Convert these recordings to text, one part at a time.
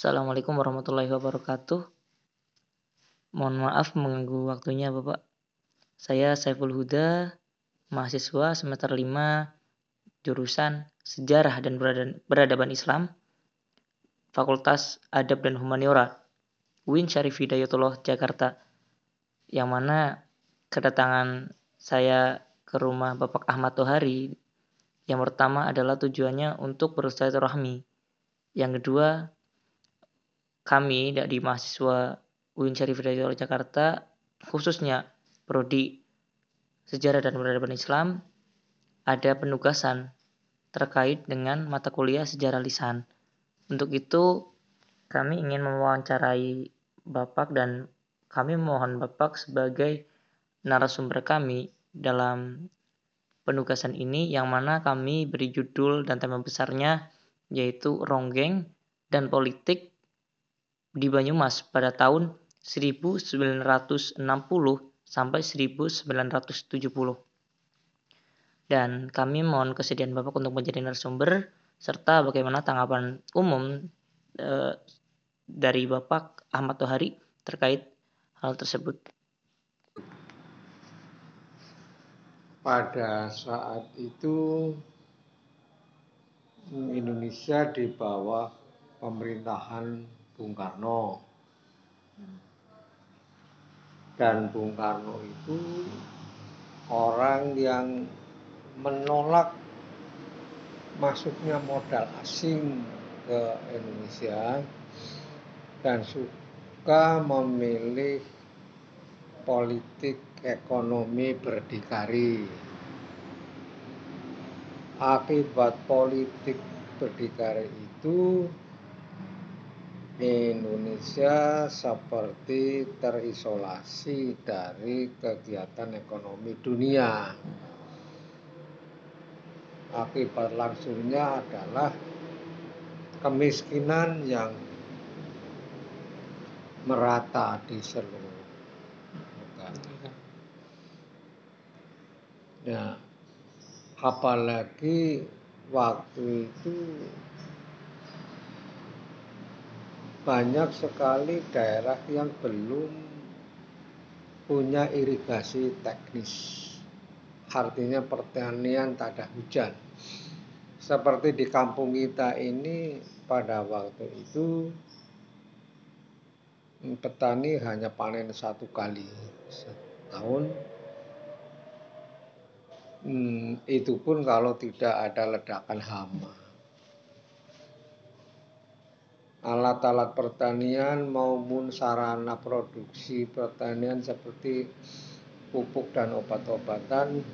Assalamualaikum warahmatullahi wabarakatuh. Mohon maaf mengganggu waktunya Bapak. Saya Saiful Huda, mahasiswa semester 5 jurusan Sejarah dan Peradaban Islam, Fakultas Adab dan Humaniora, Win Syarif Hidayatullah, Jakarta. Yang mana kedatangan saya ke rumah Bapak Ahmad Tohari yang pertama adalah tujuannya untuk bersilaturahmi. Yang kedua, kami dari mahasiswa UIN Syarif Hidayatullah Jakarta khususnya prodi Sejarah dan Peradaban Islam ada penugasan terkait dengan mata kuliah sejarah lisan. Untuk itu kami ingin mewawancarai Bapak dan kami mohon Bapak sebagai narasumber kami dalam penugasan ini yang mana kami beri judul dan tema besarnya yaitu Ronggeng dan Politik di Banyumas pada tahun 1960 sampai 1970. Dan kami mohon kesediaan Bapak untuk menjadi narasumber serta bagaimana tanggapan umum e, dari Bapak Ahmad Tohari terkait hal tersebut. Pada saat itu Indonesia di bawah pemerintahan Bung Karno. Dan Bung Karno itu orang yang menolak masuknya modal asing ke Indonesia dan suka memilih politik ekonomi berdikari. Akibat politik berdikari itu Indonesia seperti terisolasi dari kegiatan ekonomi dunia. Akibat langsungnya adalah kemiskinan yang merata di seluruh negara. Ya, apalagi waktu itu banyak sekali daerah yang belum punya irigasi teknis. Artinya pertanian tak ada hujan. Seperti di kampung kita ini pada waktu itu petani hanya panen satu kali setahun. Hmm, itu pun kalau tidak ada ledakan hama alat-alat pertanian maupun sarana produksi pertanian seperti pupuk dan obat-obatan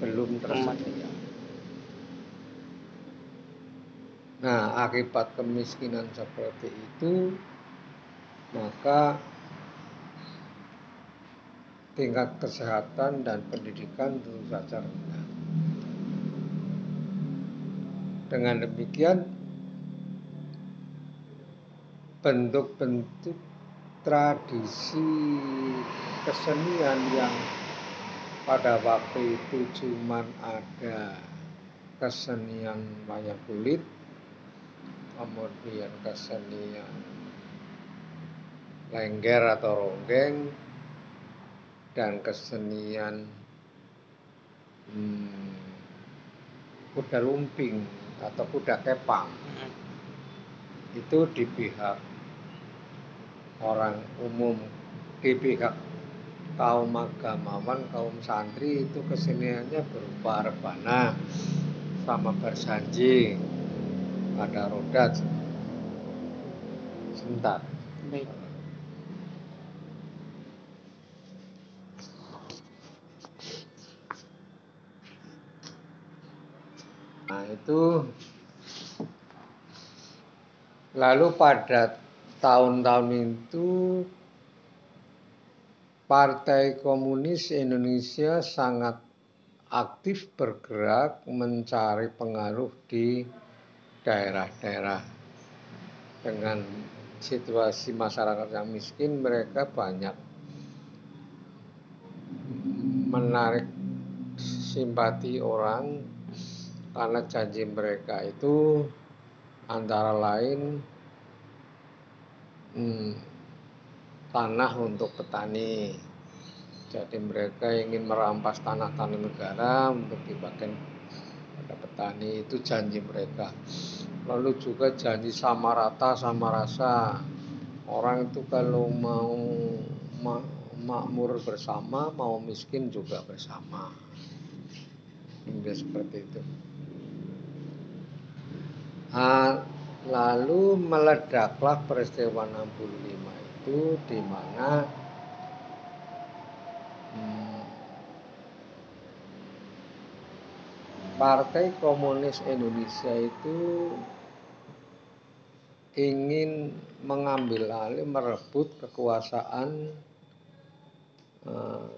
belum tersedia. Nah, akibat kemiskinan seperti itu, maka tingkat kesehatan dan pendidikan tentu saja rendah. Dengan demikian, bentuk-bentuk tradisi kesenian yang pada waktu itu cuma ada kesenian wayang kulit, kemudian kesenian lengger atau ronggeng, dan kesenian hmm, kuda lumping atau kuda kepang. Hmm. Itu di pihak orang umum pihak kaum agamawan, kaum santri itu keseniannya berupa rebana sama bersanji ada rodat sebentar. Baik. nah itu lalu pada tahun-tahun itu Partai Komunis Indonesia sangat aktif bergerak mencari pengaruh di daerah-daerah. Dengan situasi masyarakat yang miskin mereka banyak menarik simpati orang karena janji mereka itu antara lain hmm, tanah untuk petani. Jadi mereka ingin merampas tanah-tanah negara untuk dipakai pada petani itu janji mereka. Lalu juga janji sama rata sama rasa. Orang itu kalau mau makmur bersama, mau miskin juga bersama. Hingga seperti itu. Nah, lalu meledaklah peristiwa 65 itu di mana hmm, Partai Komunis Indonesia itu ingin mengambil alih merebut kekuasaan uh,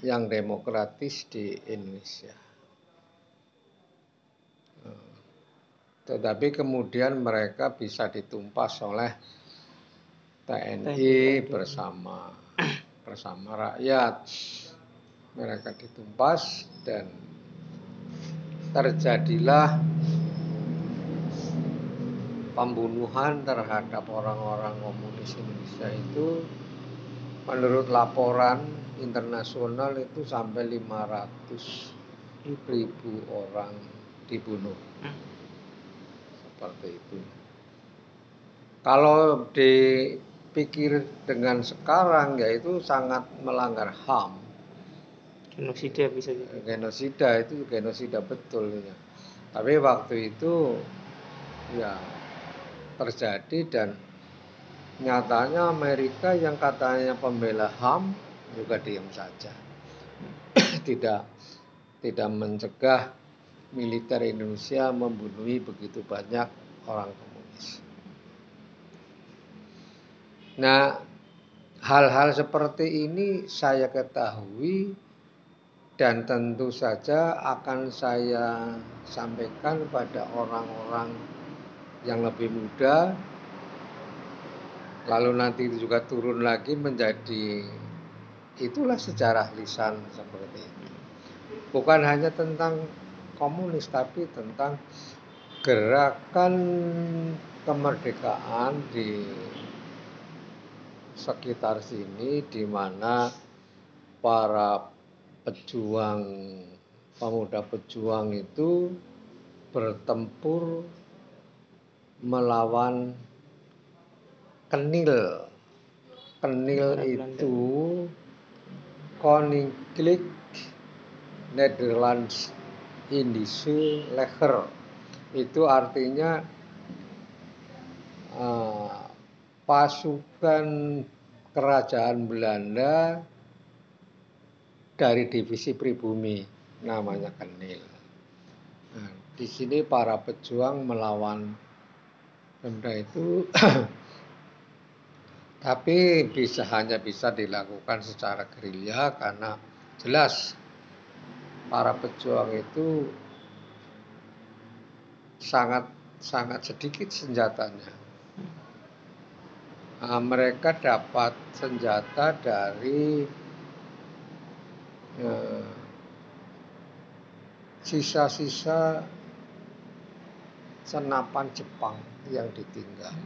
yang demokratis di Indonesia. Tetapi kemudian mereka bisa ditumpas oleh TNI bersama bersama rakyat. Mereka ditumpas dan terjadilah pembunuhan terhadap orang-orang komunis Indonesia itu. Menurut laporan internasional itu sampai 500 ribu orang dibunuh seperti itu. Kalau dipikir dengan sekarang ya itu sangat melanggar HAM. Genosida bisa gitu. Genosida itu genosida betul ya. Tapi waktu itu ya terjadi dan nyatanya Amerika yang katanya pembela HAM juga diam saja. tidak tidak mencegah militer Indonesia membunuhi begitu banyak orang komunis. Nah, hal-hal seperti ini saya ketahui dan tentu saja akan saya sampaikan pada orang-orang yang lebih muda lalu nanti juga turun lagi menjadi itulah sejarah lisan seperti itu. Bukan hanya tentang komunis tapi tentang gerakan kemerdekaan di sekitar sini di mana para pejuang pemuda pejuang itu bertempur melawan kenil. Kenil itu Koninklijk Netherlands Indische Leger itu artinya uh, pasukan kerajaan Belanda dari divisi pribumi namanya Kenil. Nah, di sini para pejuang melawan benda itu tapi bisa hanya bisa dilakukan secara gerilya karena jelas para pejuang itu sangat sangat sedikit senjatanya. Nah, mereka dapat senjata dari eh, sisa-sisa senapan Jepang yang ditinggal.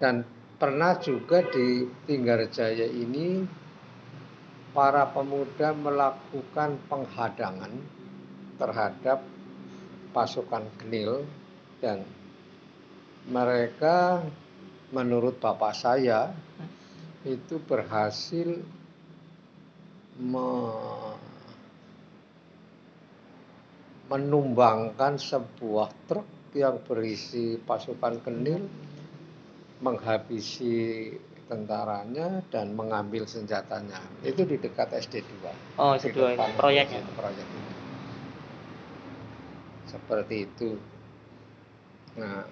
Dan pernah juga di Tinggarjaya ini para pemuda melakukan penghadangan terhadap pasukan Genil dan mereka menurut bapak saya itu berhasil me menumbangkan sebuah truk yang berisi pasukan Kenil menghabisi tentaranya dan mengambil senjatanya. Itu di dekat SD2. Oh, SD2 ini proyeknya. Proyek itu. Seperti itu. Nah,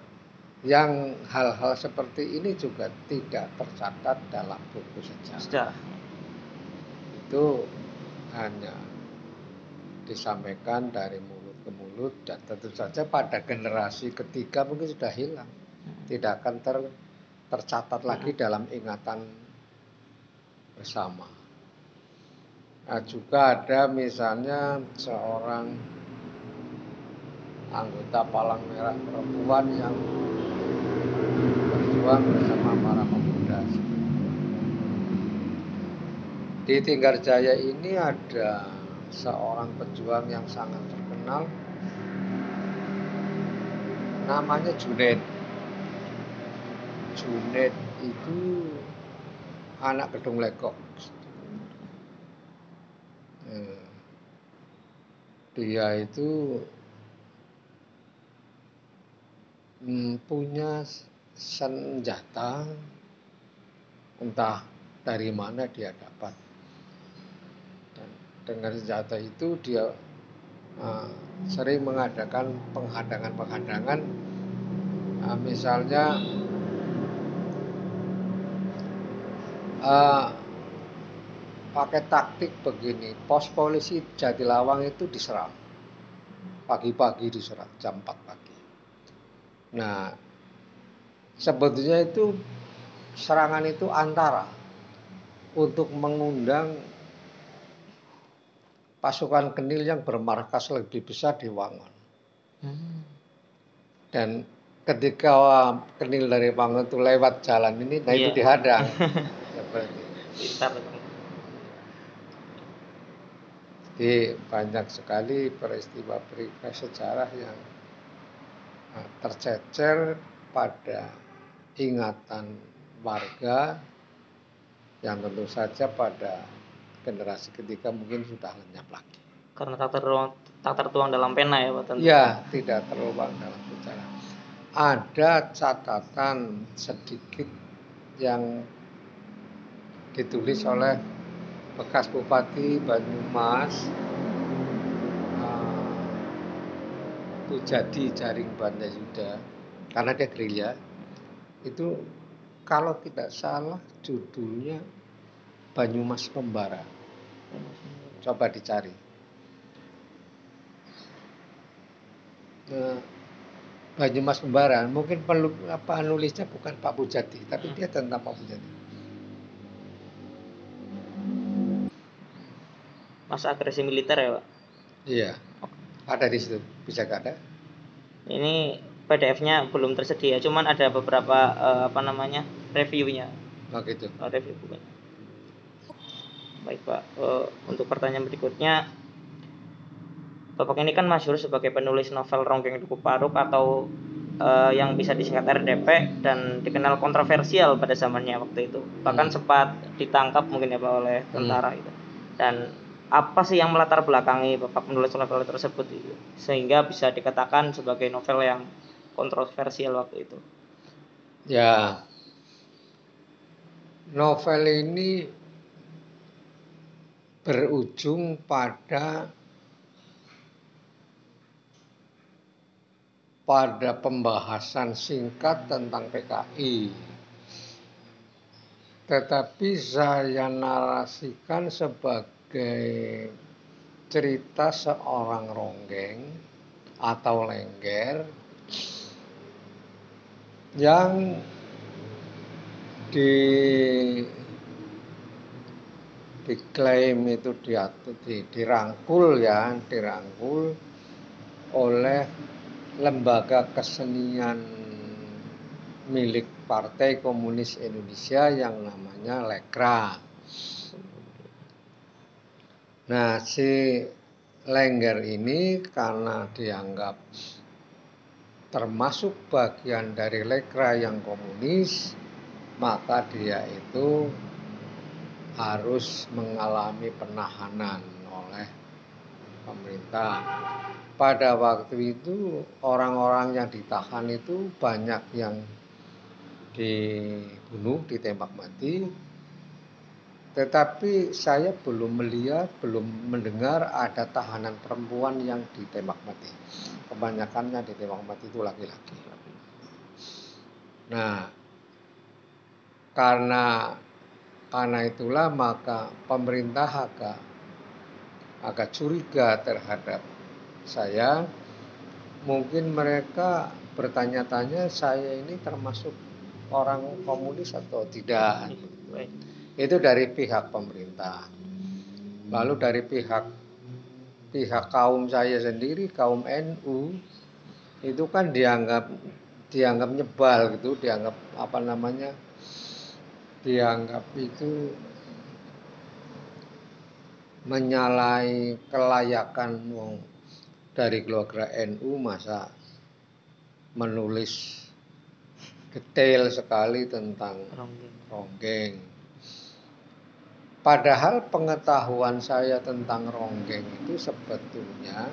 yang hal-hal seperti ini juga tidak tercatat dalam buku sejarah. Sejarah. Itu hanya disampaikan dari mulut ke mulut dan tentu saja pada generasi ketiga mungkin sudah hilang. Tidak akan ter tercatat lagi dalam ingatan bersama. Nah, juga ada misalnya seorang anggota Palang Merah perempuan yang berjuang berjuang bersama para pemuda. Di Tinggarjaya ini ada seorang pejuang yang sangat terkenal namanya Junet. Junet itu anak gedung lekok. Eh, dia itu hmm, punya senjata entah dari mana dia dapat dan dengan senjata itu dia uh, sering mengadakan penghadangan-penghadangan uh, misalnya uh, pakai taktik begini pos polisi Jatilawang itu diserang pagi-pagi diserang jam 4 pagi nah sebetulnya itu serangan itu antara untuk mengundang pasukan kenil yang bermarkas lebih besar di Wangon. Hmm. Dan ketika kenil dari Wangon itu lewat jalan ini, nah yeah. itu iya. dihadang. Jadi banyak sekali peristiwa-peristiwa sejarah yang ah, tercecer pada ingatan warga yang tentu saja pada generasi ketiga mungkin sudah lenyap lagi. Karena tak tertuang, tak tertuang dalam pena ya Pak Tentu. Ya, tidak tertuang dalam sejarah. Ada catatan sedikit yang ditulis oleh bekas Bupati Banyumas uh, Pujadi Jaring Banda Yuda karena dia gerilya itu kalau tidak salah judulnya Banyumas Pembara. Coba dicari. Nah, Banyumas Pembara mungkin perlu apa nulisnya bukan Pak Bujati, tapi dia tentang Pak Bujati. Masa agresi militer ya, Pak? Iya. Ada di situ. Bisa gak ada? Ini PDF-nya belum tersedia, cuman ada beberapa uh, apa namanya reviewnya. Oh gitu. Uh, review bukan. Baik pak, uh, untuk pertanyaan berikutnya, Bapak ini kan masyhur sebagai penulis novel Ronggeng Duku Paruk atau uh, yang bisa disingkat RDP dan dikenal kontroversial pada zamannya waktu itu. Bahkan hmm. sempat ditangkap mungkin ya pak oleh tentara hmm. itu. Dan apa sih yang melatar belakangi Bapak menulis novel tersebut sehingga bisa dikatakan sebagai novel yang kontroversial waktu itu. Ya, novel ini berujung pada pada pembahasan singkat tentang PKI. Tetapi saya narasikan sebagai cerita seorang ronggeng atau lengger yang di diklaim itu diatur, di, dirangkul ya, dirangkul oleh lembaga kesenian milik Partai Komunis Indonesia yang namanya Lekra. Nah, si Lengger ini karena dianggap termasuk bagian dari lekra yang komunis, maka dia itu harus mengalami penahanan oleh pemerintah. Pada waktu itu orang-orang yang ditahan itu banyak yang dibunuh, ditembak mati. Tetapi saya belum melihat, belum mendengar ada tahanan perempuan yang ditembak mati kebanyakannya ditembak mati itu laki-laki. Nah, karena karena itulah maka pemerintah agak agak curiga terhadap saya. Mungkin mereka bertanya-tanya saya ini termasuk orang komunis atau tidak. Itu dari pihak pemerintah. Lalu dari pihak pihak kaum saya sendiri kaum NU itu kan dianggap dianggap nyebal gitu, dianggap apa namanya, dianggap itu menyalahi kelayakan wong dari keluarga NU masa menulis detail sekali tentang ronggeng. ronggeng. Padahal pengetahuan saya tentang ronggeng itu sebetulnya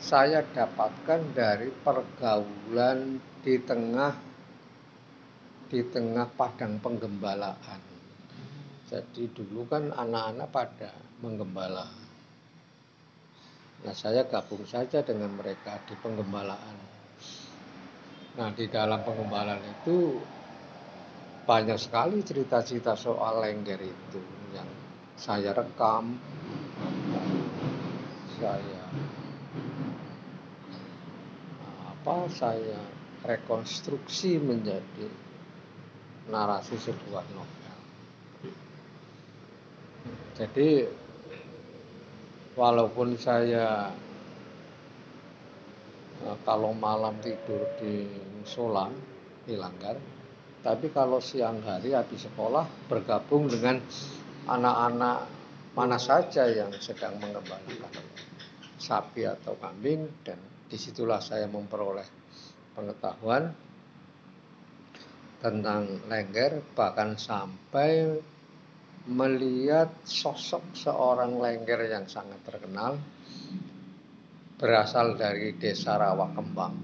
saya dapatkan dari pergaulan di tengah di tengah padang penggembalaan. Jadi dulu kan anak-anak pada menggembala. Nah, saya gabung saja dengan mereka di penggembalaan. Nah, di dalam penggembalaan itu banyak sekali cerita-cerita soal lengger itu yang saya rekam, saya apa saya rekonstruksi menjadi narasi sebuah novel. Jadi walaupun saya eh, kalau malam tidur di musola di langgar, tapi kalau siang hari habis sekolah bergabung dengan anak-anak mana saja yang sedang mengembalikan sapi atau kambing dan di situlah saya memperoleh pengetahuan tentang lengger bahkan sampai melihat sosok seorang lengger yang sangat terkenal berasal dari desa Rawakembang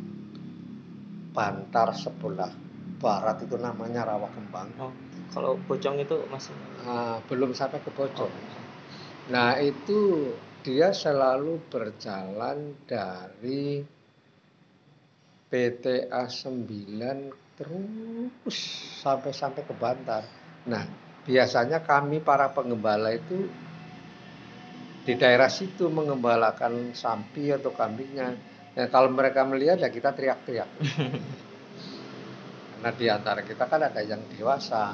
Bantar sebelah barat itu namanya Rawakembang Oh, kalau Bojong itu masih nah, belum sampai ke Bojong nah itu dia selalu berjalan dari PTA 9 terus sampai-sampai ke Bantar. Nah, biasanya kami para penggembala itu di daerah situ mengembalakan sapi atau kambingnya. Nah, kalau mereka melihat ya kita teriak-teriak. Karena di antara kita kan ada yang dewasa.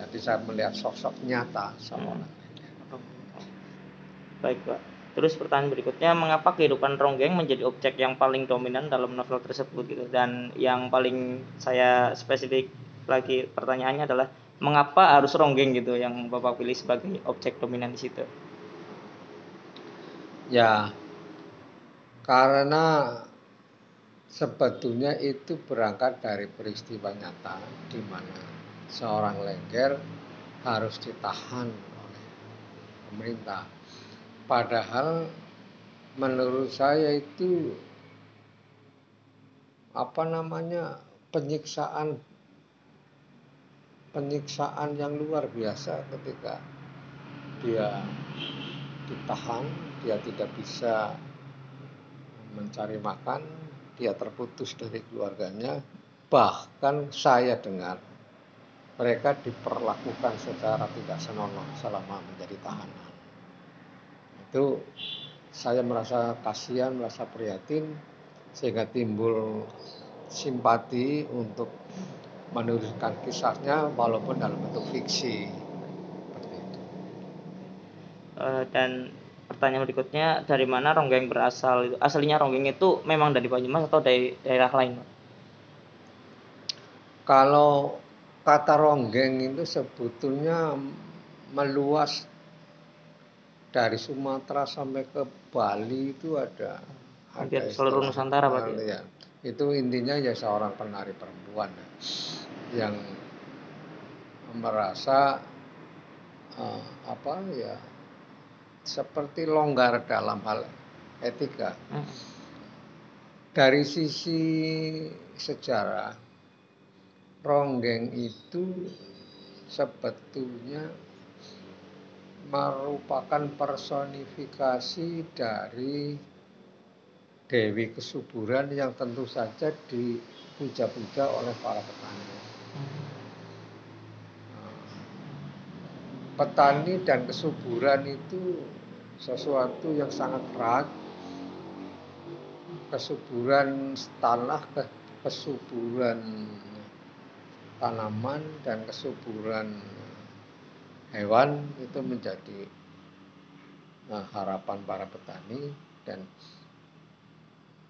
Jadi saya melihat sosok nyata seorang. Oh, Baik, Pak. Terus pertanyaan berikutnya, mengapa kehidupan ronggeng menjadi objek yang paling dominan dalam novel tersebut gitu? Dan yang paling saya spesifik lagi pertanyaannya adalah mengapa harus ronggeng gitu yang Bapak pilih sebagai objek dominan di situ? Ya, karena sebetulnya itu berangkat dari peristiwa nyata di mana seorang lengger harus ditahan oleh pemerintah. Padahal menurut saya itu apa namanya penyiksaan penyiksaan yang luar biasa ketika dia ditahan, dia tidak bisa mencari makan, dia terputus dari keluarganya. Bahkan saya dengar mereka diperlakukan secara tidak senonoh selama menjadi tahanan. Itu saya merasa kasihan, merasa prihatin sehingga timbul simpati untuk menuliskan kisahnya walaupun dalam bentuk fiksi. Seperti itu. Eh, dan pertanyaan berikutnya, dari mana ronggeng berasal? Itu aslinya ronggeng itu memang dari Banyumas atau dari daerah lain? Pak? Kalau kata ronggeng itu sebetulnya meluas dari Sumatera sampai ke Bali itu ada Hampir ada seluruh Nusantara, Pak, ya. Itu intinya ya seorang penari perempuan ya, yang merasa eh, apa ya seperti longgar dalam hal etika. Hmm. Dari sisi sejarah, ronggeng itu sebetulnya merupakan personifikasi dari Dewi Kesuburan yang tentu saja dipuja-puja oleh para petani. Petani dan kesuburan itu sesuatu yang sangat erat. Kesuburan tanah, ke- kesuburan tanaman dan kesuburan hewan itu menjadi eh, harapan para petani dan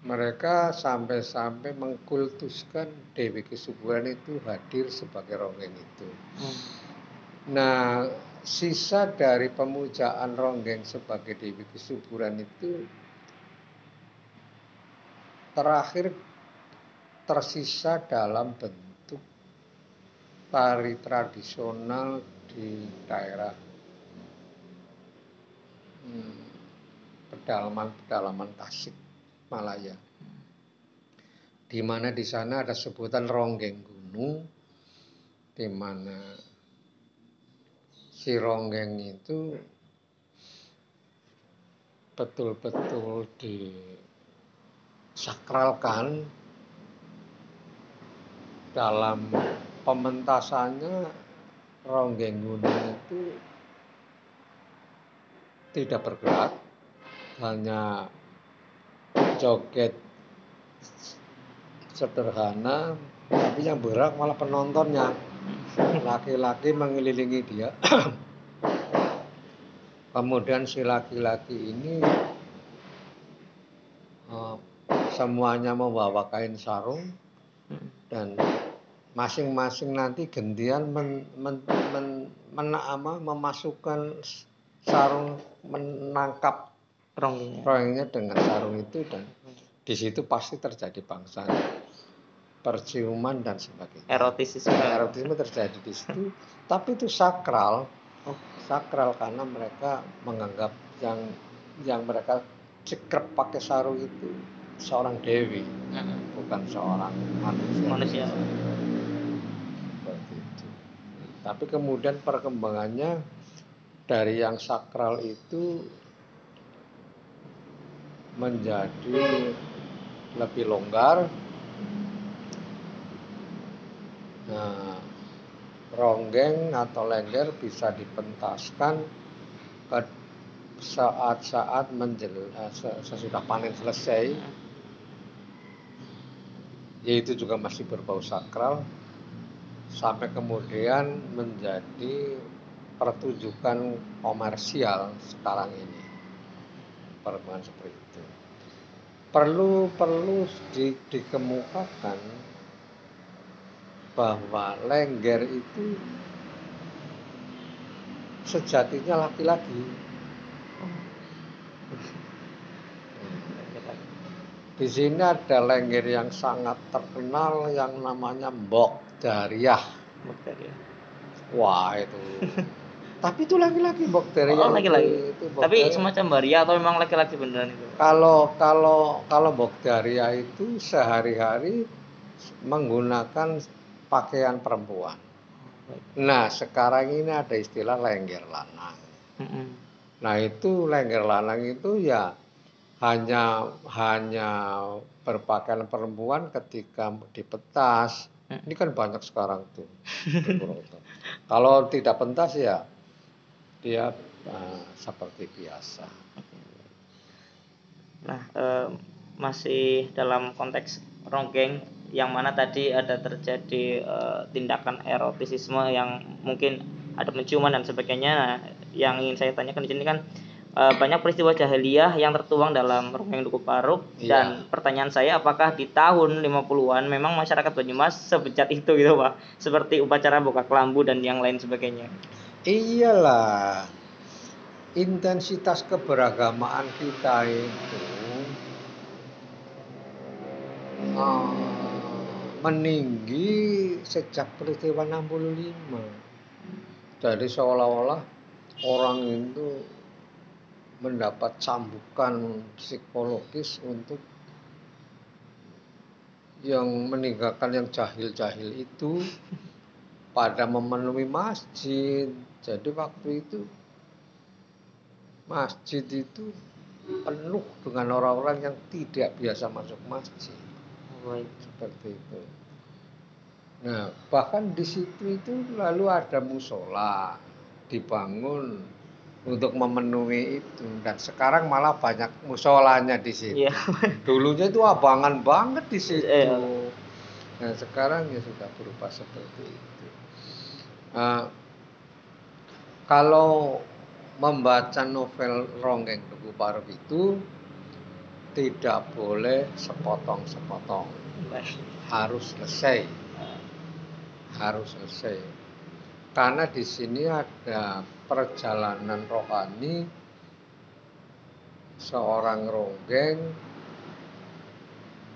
mereka sampai-sampai mengkultuskan Dewi Kesuburan itu hadir sebagai ronggeng itu. Hmm. Nah, sisa dari pemujaan ronggeng sebagai Dewi Kesuburan itu terakhir tersisa dalam bentuk tari tradisional di daerah hmm, pedalaman-pedalaman Tasik Malaya. Di mana di sana ada sebutan ronggeng gunung, di mana si ronggeng itu betul-betul disakralkan dalam pementasannya ronggeng gunung itu tidak bergerak hanya joget sederhana tapi yang berat malah penontonnya laki-laki mengelilingi dia kemudian si laki-laki ini uh, semuanya membawa kain sarung dan masing-masing nanti gantian men, men, men, men, men, memasukkan sarung menangkap. Rongnya dengan sarung itu dan di situ pasti terjadi bangsa perciuman dan sebagainya. Erotisisme. Erotisme terjadi di situ, tapi itu sakral. Oh. Sakral karena mereka menganggap yang yang mereka cekrep pakai sarung itu seorang dewi, bukan seorang manusia. Manusia. Seperti itu. Tapi kemudian perkembangannya dari yang sakral itu menjadi lebih longgar. Nah, ronggeng atau lengger bisa dipentaskan saat-saat menjel, eh, sesudah panen selesai. Yaitu juga masih berbau sakral sampai kemudian menjadi pertunjukan komersial sekarang ini perkembangan seperti itu perlu perlu di, dikemukakan bahwa lengger itu sejatinya laki-laki. Di sini ada lengger yang sangat terkenal yang namanya Mbok Dariah. Mbok Dariah. Wah itu Tapi itu laki-laki bakteria. Oh, laki-laki. Itu, itu Tapi semacam baria atau memang laki-laki beneran itu? Kalau kalau kalau bakteria itu sehari-hari menggunakan pakaian perempuan. Nah, sekarang ini ada istilah lengger lanang. Nah, itu lengger lanang itu ya hanya hanya berpakaian perempuan ketika dipetas. Ini kan banyak sekarang tuh. Kalau tidak pentas ya dia uh, seperti biasa. Nah, uh, masih dalam konteks ronggeng yang mana tadi ada terjadi uh, tindakan erotisisme yang mungkin ada penciuman dan sebagainya. Nah, yang ingin saya tanyakan di sini kan uh, banyak peristiwa jahiliyah yang tertuang dalam ronggeng Duku Paruk iya. dan pertanyaan saya apakah di tahun 50-an memang masyarakat Banyumas sebejat itu gitu Pak seperti upacara buka kelambu dan yang lain sebagainya iyalah intensitas keberagamaan kita itu uh, meninggi sejak peristiwa 65 jadi seolah-olah orang itu mendapat cambukan psikologis untuk yang meninggalkan yang jahil-jahil itu pada memenuhi masjid jadi waktu itu masjid itu penuh dengan orang-orang yang tidak biasa masuk masjid. Oh, Seperti itu. Nah, bahkan di situ itu lalu ada musola dibangun untuk memenuhi itu dan sekarang malah banyak musolanya di situ. Yeah. Dulunya itu abangan banget di situ. Yeah. Nah, sekarang ya sudah berubah seperti itu. Nah, kalau membaca novel Ronggeng Tugu Paruk itu tidak boleh sepotong-sepotong. Harus selesai. Harus selesai. Karena di sini ada perjalanan rohani seorang ronggeng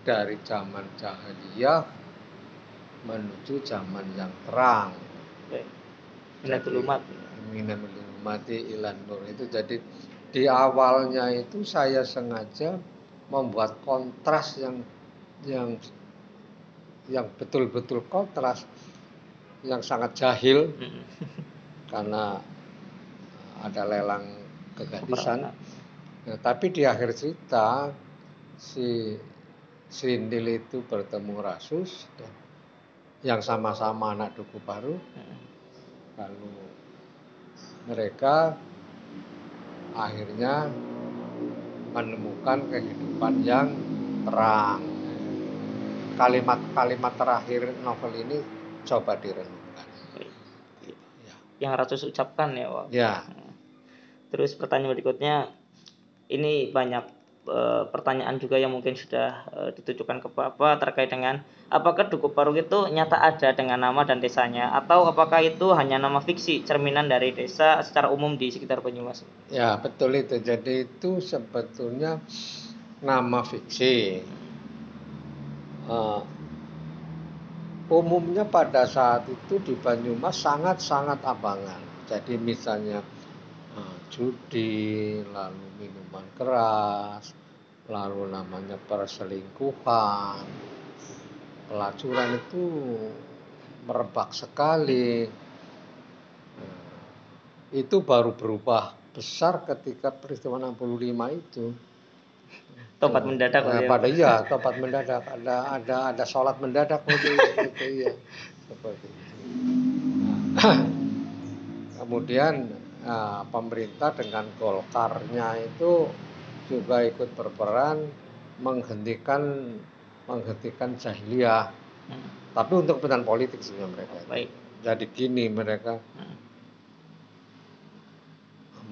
dari zaman jahiliyah menuju zaman yang terang. Minatul umat. Minatul umati ilan nur itu jadi di awalnya itu saya sengaja membuat kontras yang yang yang betul-betul kontras yang sangat jahil. Karena ada lelang kegadisan. Nah, tapi di akhir cerita si Srindil itu bertemu Rasus dan yang sama-sama anak Duku Baru. Lalu mereka akhirnya menemukan kehidupan yang terang. Kalimat-kalimat terakhir novel ini coba direnungkan. Ya. Yang Ratus ucapkan ya, Pak. Ya, Terus pertanyaan berikutnya, ini banyak eh, pertanyaan juga yang mungkin sudah eh, ditujukan ke Bapak terkait dengan apakah Dukuh Parung itu nyata ada dengan nama dan desanya atau apakah itu hanya nama fiksi cerminan dari desa secara umum di sekitar Banyumas? ya betul itu. Jadi itu sebetulnya nama fiksi. Eh, umumnya pada saat itu di Banyumas sangat-sangat abangan. Jadi misalnya judi, lalu minuman keras, lalu namanya perselingkuhan, pelacuran itu merebak sekali. Nah, itu baru berubah besar ketika peristiwa 65 itu. Tobat mendadak Nah, ya. pada iya, tobat mendadak. Ada ada ada sholat mendadak waktu itu iya. Seperti itu. Nah, kemudian ah, pemerintah dengan golkarnya itu juga ikut berperan menghentikan menghentikan jahiliyah. Hmm, Tapi untuk kepentingan politik sebenarnya mereka. Baik. Jadi gini mereka Hmm,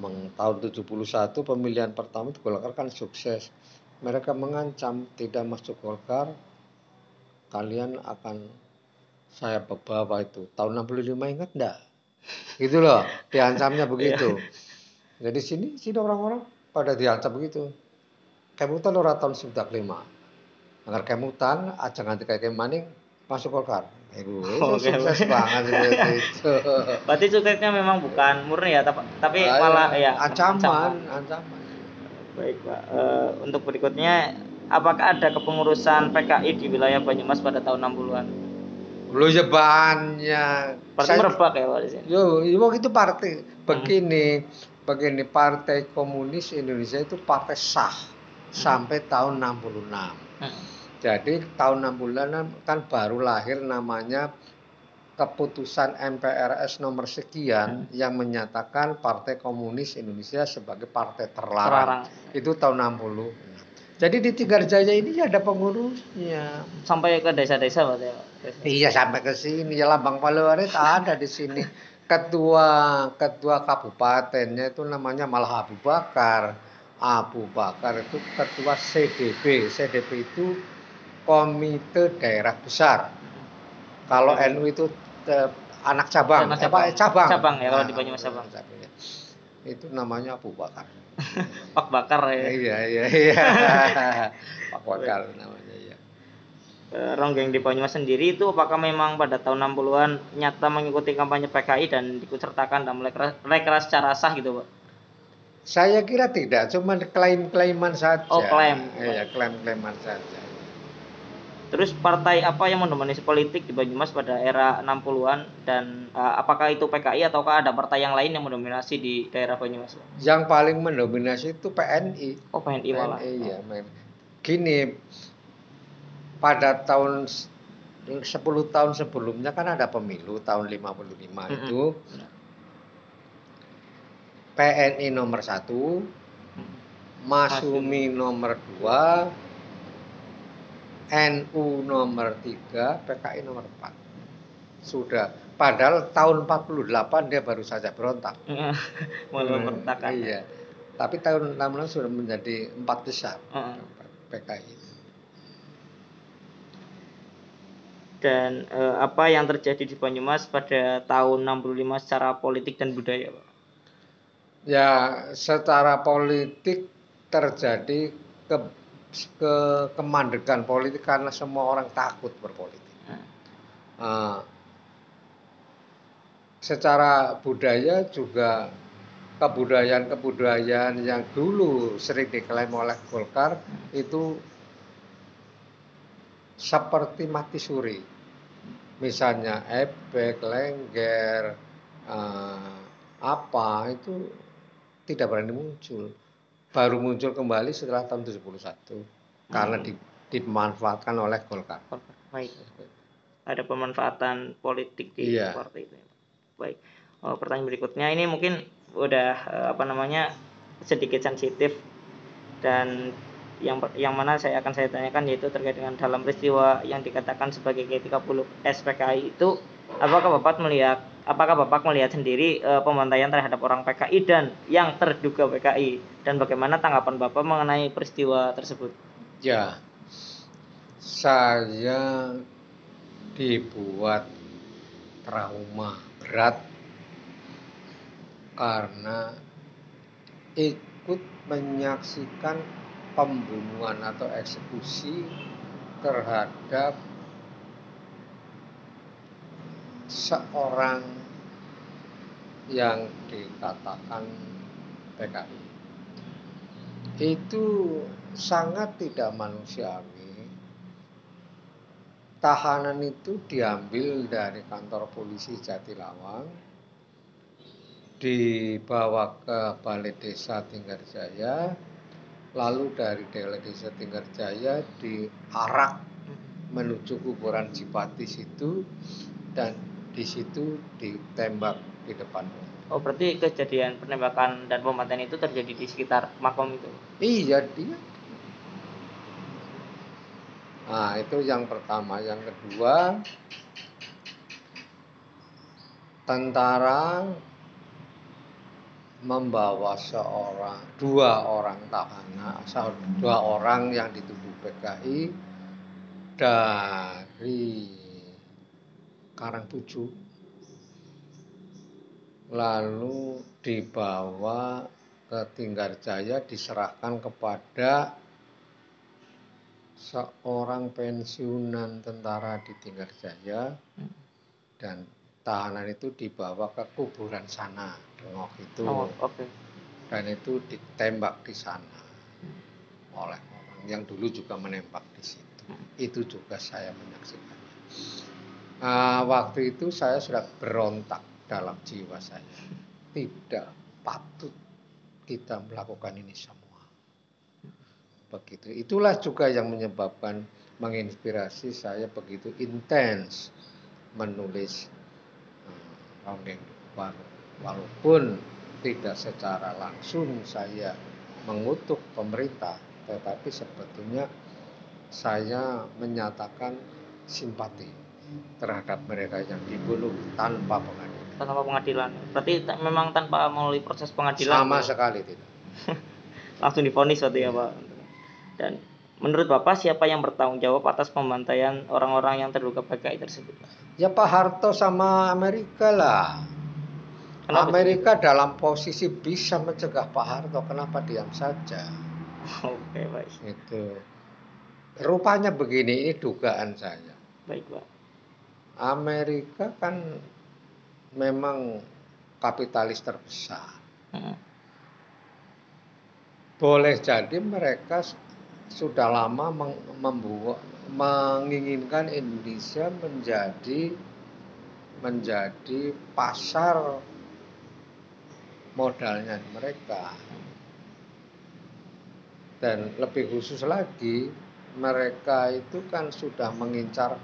Meng- tahun 71 pemilihan pertama itu Golkar kan sukses. Mereka mengancam tidak masuk Golkar kalian akan saya bawa itu. Tahun 65 ingat enggak? Gitu loh, diancamnya begitu. Jadi sini sini orang-orang pada diancam begitu. Kemutan orang tahun 95. Agar kemutan aja nganti kayak maning masuk Golkar. Itu, itu Oke. sukses banget itu. Berarti suksesnya memang bukan murni ya, tap- tapi Ah, malah ya, ancaman, ancaman. Baik Pak. Eh, untuk berikutnya, apakah ada kepengurusan PKI di wilayah Banyumas pada tahun 60-an? Lu ya banyak. Partai merebak ya Pak di sini. Yo, yo itu partai begini, begini Partai Komunis Indonesia itu partai sah sampai tahun 66. Hmm. Jadi tahun 66 kan baru lahir namanya keputusan MPRS nomor sekian yang menyatakan Partai Komunis Indonesia sebagai partai terlarang. Terlarang. Itu tahun 60. Jadi di Tiga Jaya ini ada pengurusnya. Sampai ke desa-desa Pak ya. Pak? Iya sampai ke sini ya Lambang Paluarit ada di sini. Ketua ketua kabupatennya itu namanya malah Abu Bakar. Abu Bakar itu ketua CDB. CDB itu Komite Daerah Besar. Kalau NU itu eh, anak cabang, Anak Eh, Pak, cabang. cabang. Cabang ya, kalau di Nah, Banyumas cabang. ya. Itu namanya Abu Bakar. Pak Bakar ya. Iya iya iya. Pak Bakar namanya ya. Eh, Ronggeng di Banyumas sendiri itu apakah memang pada tahun 60-an nyata mengikuti kampanye PKI dan diikutsertakan dalam rekra secara sah gitu Pak? Saya kira tidak, cuma klaim-klaiman saja. Oh, klaim. Iya, klaim-klaiman saja. Terus partai apa yang mendominasi politik di Banyumas pada era 60-an dan eh, apakah itu PKI ataukah ada partai yang lain yang mendominasi di daerah Banyumas? Yang paling mendominasi itu PNI. Oh PNI malah. PNI ya, men. Gini, pada tahun s- 10 tahun sebelumnya kan ada pemilu tahun 55 itu. PNI nomor satu, Masumi nomor dua, NU nomor tiga, PKI nomor empat. Sudah. Padahal tahun 48 dia baru saja berontak. Mulai memberontakkan. Iya. Tapi tahun 66 sudah menjadi empat besar. Heeh. PKI. Dan eh, apa yang terjadi di Banyumas pada tahun 65 secara politik dan budaya, Pak? Ya, secara politik terjadi ke, ke kemandekan politik karena semua orang takut berpolitik. Hmm. Uh, secara budaya juga kebudayaan-kebudayaan yang dulu sering diklaim oleh Golkar itu seperti mati suri. Misalnya ebek, lengger, uh, apa itu tidak berani muncul. Baru muncul kembali setelah tahun 71 hmm. karena di, dimanfaatkan oleh Golkar. Baik. Ada pemanfaatan politik di iya. partai itu. Baik. Oh, pertanyaan berikutnya ini mungkin udah eh, apa namanya sedikit sensitif dan yang yang mana saya akan saya tanyakan yaitu terkait dengan dalam peristiwa yang dikatakan sebagai G30 SPKI itu apakah Bapak melihat apakah Bapak melihat sendiri e, pembantaian terhadap orang PKI dan yang terduga PKI dan bagaimana tanggapan Bapak mengenai peristiwa tersebut? Ya. Saya dibuat trauma berat karena ikut menyaksikan pembunuhan atau eksekusi terhadap seorang yang dikatakan PKI itu sangat tidak manusiawi. Tahanan itu diambil dari kantor polisi Jatilawang, dibawa ke Balai Desa Tinggarjaya, lalu dari Balai Desa Tinggarjaya diarak menuju kuburan Cipati situ dan di situ ditembak di depan. Oh berarti kejadian penembakan dan pembantaian itu terjadi di sekitar makom itu? Iya dia. Nah itu yang pertama, yang kedua tentara membawa seorang dua orang tahanan dua orang yang dituduh PKI dari Karangtujuh lalu dibawa ke Tinggarjaya diserahkan kepada seorang pensiunan tentara di Tinggarjaya dan tahanan itu dibawa ke kuburan sana Dengok itu oh, okay. dan itu ditembak di sana oleh orang yang dulu juga menembak di situ hmm. itu juga saya menyaksikannya Nah, waktu itu saya sudah berontak dalam jiwa saya. Tidak patut kita melakukan ini semua. Begitu. Itulah juga yang menyebabkan menginspirasi saya begitu intens menulis Rounding eh, Walaupun tidak secara langsung saya mengutuk pemerintah, tetapi sebetulnya saya menyatakan simpati terhadap mereka yang dibunuh tanpa pengadilan. Tanpa pengadilan. Berarti memang tanpa melalui proses pengadilan. Sama sekali tidak. Langsung difonis waktu ya Pak. Dan menurut Bapak siapa yang bertanggung jawab atas pembantaian orang-orang yang terduga PKI tersebut? Ya Pak Harto sama Amerika lah. Kenapa Amerika itu? dalam posisi bisa mencegah Pak Harto, kenapa diam saja? Oke, baik. Itu. Rupanya begini, ini dugaan saya. Baik, Pak. Amerika kan memang kapitalis terbesar. Hmm. Boleh jadi mereka sudah lama membuat menginginkan Indonesia menjadi menjadi pasar modalnya mereka. Dan lebih khusus lagi, mereka itu kan sudah mengincar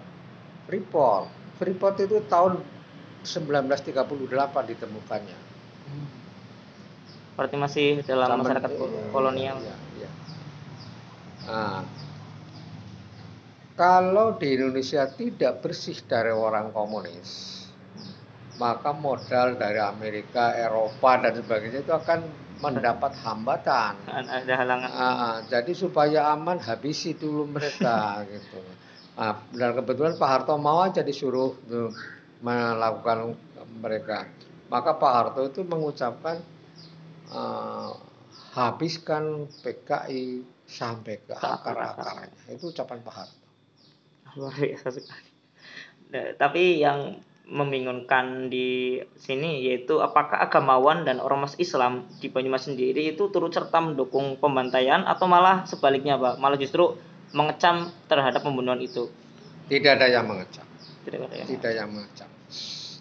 Freeport. Freeport itu tahun 1938 ditemukannya. Berarti masih dalam Sama, masyarakat iya, kolonial. Iya, iya. Nah, kalau di Indonesia tidak bersih dari orang komunis, maka modal dari Amerika, Eropa dan sebagainya itu akan mendapat hambatan. Ada halangan. Uh, jadi supaya aman habisi dulu mereka gitu. Nah, dan kebetulan Pak Harto mau aja disuruh tuh, melakukan mereka. Maka Pak Harto itu mengucapkan uh, habiskan PKI sampai ke akar-akarnya. Itu ucapan Pak Harto. Luar biasa sekali. Nah, tapi yang membingungkan di sini yaitu apakah agamawan dan ormas Islam di Banyumas sendiri itu turut serta mendukung pembantaian atau malah sebaliknya Pak? Malah justru mengecam terhadap pembunuhan itu? Tidak ada yang mengecam. Tidak ada yang, tidak yang mengecam.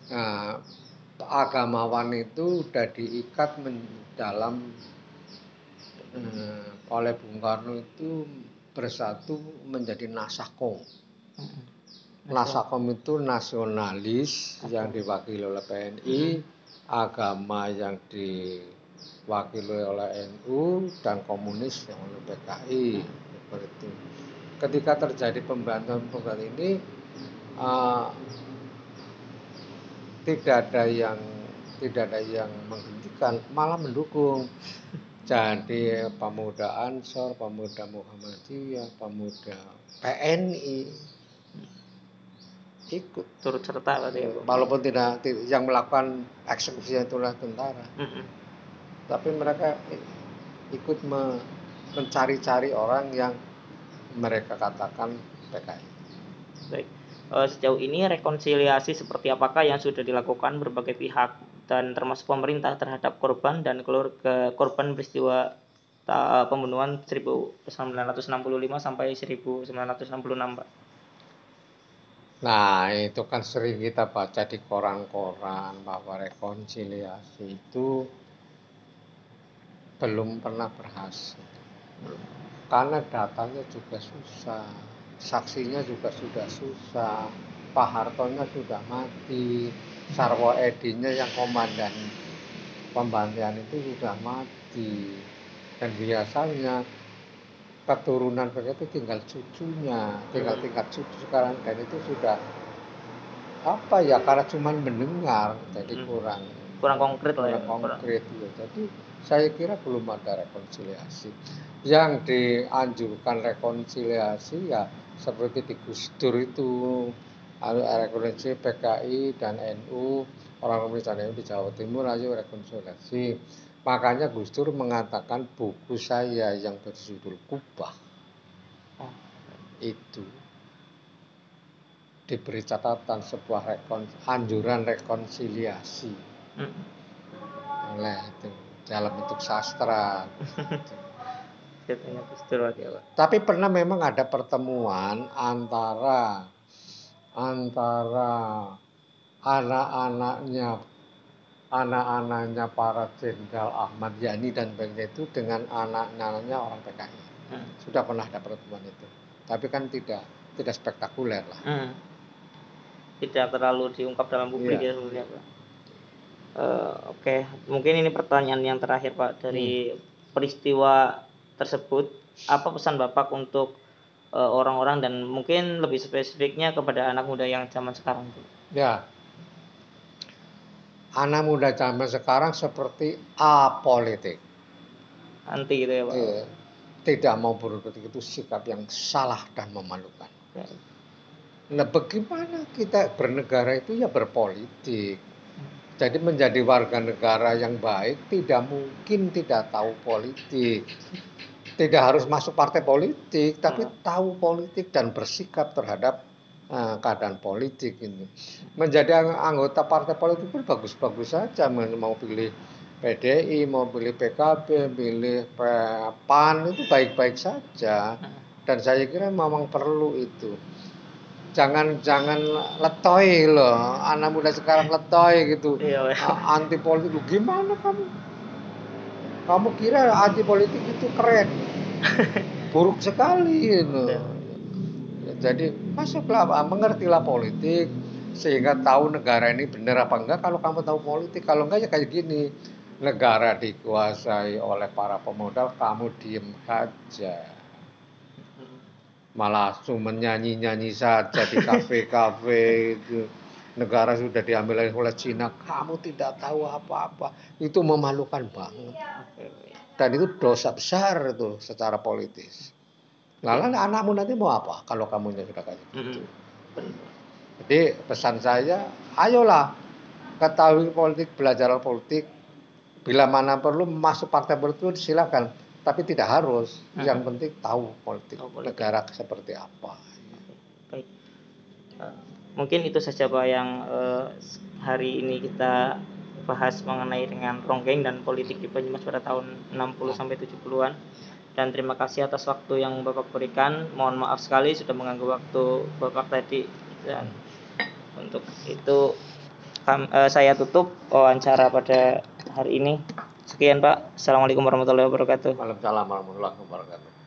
Nah, agamawan itu sudah diikat dalam eh, oleh Bung Karno itu bersatu menjadi nasakom hmm Nasakom itu nasionalis yang diwakili oleh PNI, agama yang diwakili oleh NU dan komunis yang oleh PKI seperti itu. Ketika terjadi pembantuan pembantuan ini uh, tidak ada yang tidak ada yang menghentikan, malah mendukung. Jadi pemuda Ansor, pemuda Muhammadiyah, pemuda PNI, ikut turut serta berarti ya walaupun tidak yang melakukan eksekusi itulah tentara. Mm -hmm. tapi mereka ikut me, mencari-cari orang yang mereka katakan PKI baik. Uh, sejauh ini rekonsiliasi seperti apakah yang sudah dilakukan berbagai pihak dan termasuk pemerintah terhadap korban dan keluarga korban peristiwa pembunuhan 1965 sampai 1966 Pak Nah, itu kan sering kita baca di koran-koran bahwa rekonsiliasi itu belum pernah berhasil. Karena datanya juga susah, saksinya juga sudah susah, Pak Hartonya sudah mati, Sarwo Edinya yang komandan pembantian itu sudah mati. Dan biasanya keturunan mereka itu tinggal cucunya tinggal tingkat cucu sekarang. Dan itu sudah apa ya karena cuma mendengar jadi hmm. kurang kurang konkret lah ya konkret ya jadi saya kira belum ada rekonsiliasi. Yang dianjurkan rekonsiliasi ya seperti di Gus Dur itu rekonsiliasi PKI dan NU orang komunis NU di Jawa Timur ayo rekonsiliasi Makanya Gus Dur mengatakan buku saya yang berjudul Kubah oh. itu diberi catatan sebuah rekon, anjuran rekonsiliasi hmm. oleh itu dalam bentuk sastra. Tapi pernah memang ada pertemuan antara antara anak-anaknya anak-anaknya para jenderal Ahmad Yani dan sebagainya itu dengan anak-anaknya orang PKI. Hmm. Sudah pernah ada pertemuan itu. Tapi kan tidak tidak spektakuler lah. Hmm. Tidak terlalu diungkap dalam publik yeah. ya sebenarnya Pak. Uh, Oke, okay. mungkin ini pertanyaan yang terakhir Pak dari hmm. peristiwa tersebut. Apa pesan Bapak untuk eh, orang-orang uh, dan mungkin lebih spesifiknya kepada anak muda yang zaman sekarang? Ya, anak muda zaman sekarang seperti apolitik. Anti gitu ya Pak? Iya. Tidak mau berpolitik itu sikap yang salah dan memalukan. Ya. Nah bagaimana kita bernegara itu ya berpolitik. Jadi menjadi warga negara yang baik tidak mungkin tidak tahu politik. Tidak harus masuk partai politik, tapi hmm. tahu politik dan bersikap terhadap Nah, keadaan politik ini. Menjadi anggota partai politik pun bagus-bagus saja mau pilih PDI, mau pilih PKB, pilih PAN itu baik-baik saja. Dan saya kira memang perlu itu. Jangan jangan letoy loh, anak muda sekarang letoy gitu. Iya, anti politik gimana kamu? Kamu kira anti politik itu keren? Buruk sekali gitu. Jadi masuklah, mengertilah politik sehingga tahu negara ini benar apa enggak. Kalau kamu tahu politik, kalau enggak ya kayak gini. Negara dikuasai oleh para pemodal, kamu diem saja. Malah cuma nyanyi-nyanyi saja di kafe-kafe itu. negara sudah diambil oleh Cina, kamu tidak tahu apa-apa. Itu memalukan banget. Dan itu dosa besar itu secara politis. Lalu anakmu nanti mau apa kalau kamu sudah kayak gitu? Jadi pesan saya, ayolah ketahui politik, belajar politik. Bila mana perlu masuk partai politik silakan, tapi tidak harus. Yang penting tahu politik, Tahu politik. negara seperti apa. Baik. Eh, mungkin itu saja Pak yang eh, hari ini kita bahas mengenai dengan ronggeng dan politik di Banyumas pada tahun 60 sampai 70-an. Dan terima kasih atas waktu yang Bapak berikan. Mohon maaf sekali sudah mengganggu waktu Bapak tadi dan untuk itu eh, saya tutup wawancara pada hari ini. Sekian Pak. Assalamualaikum warahmatullahi wabarakatuh. Waalaikumsalam warahmatullahi wabarakatuh.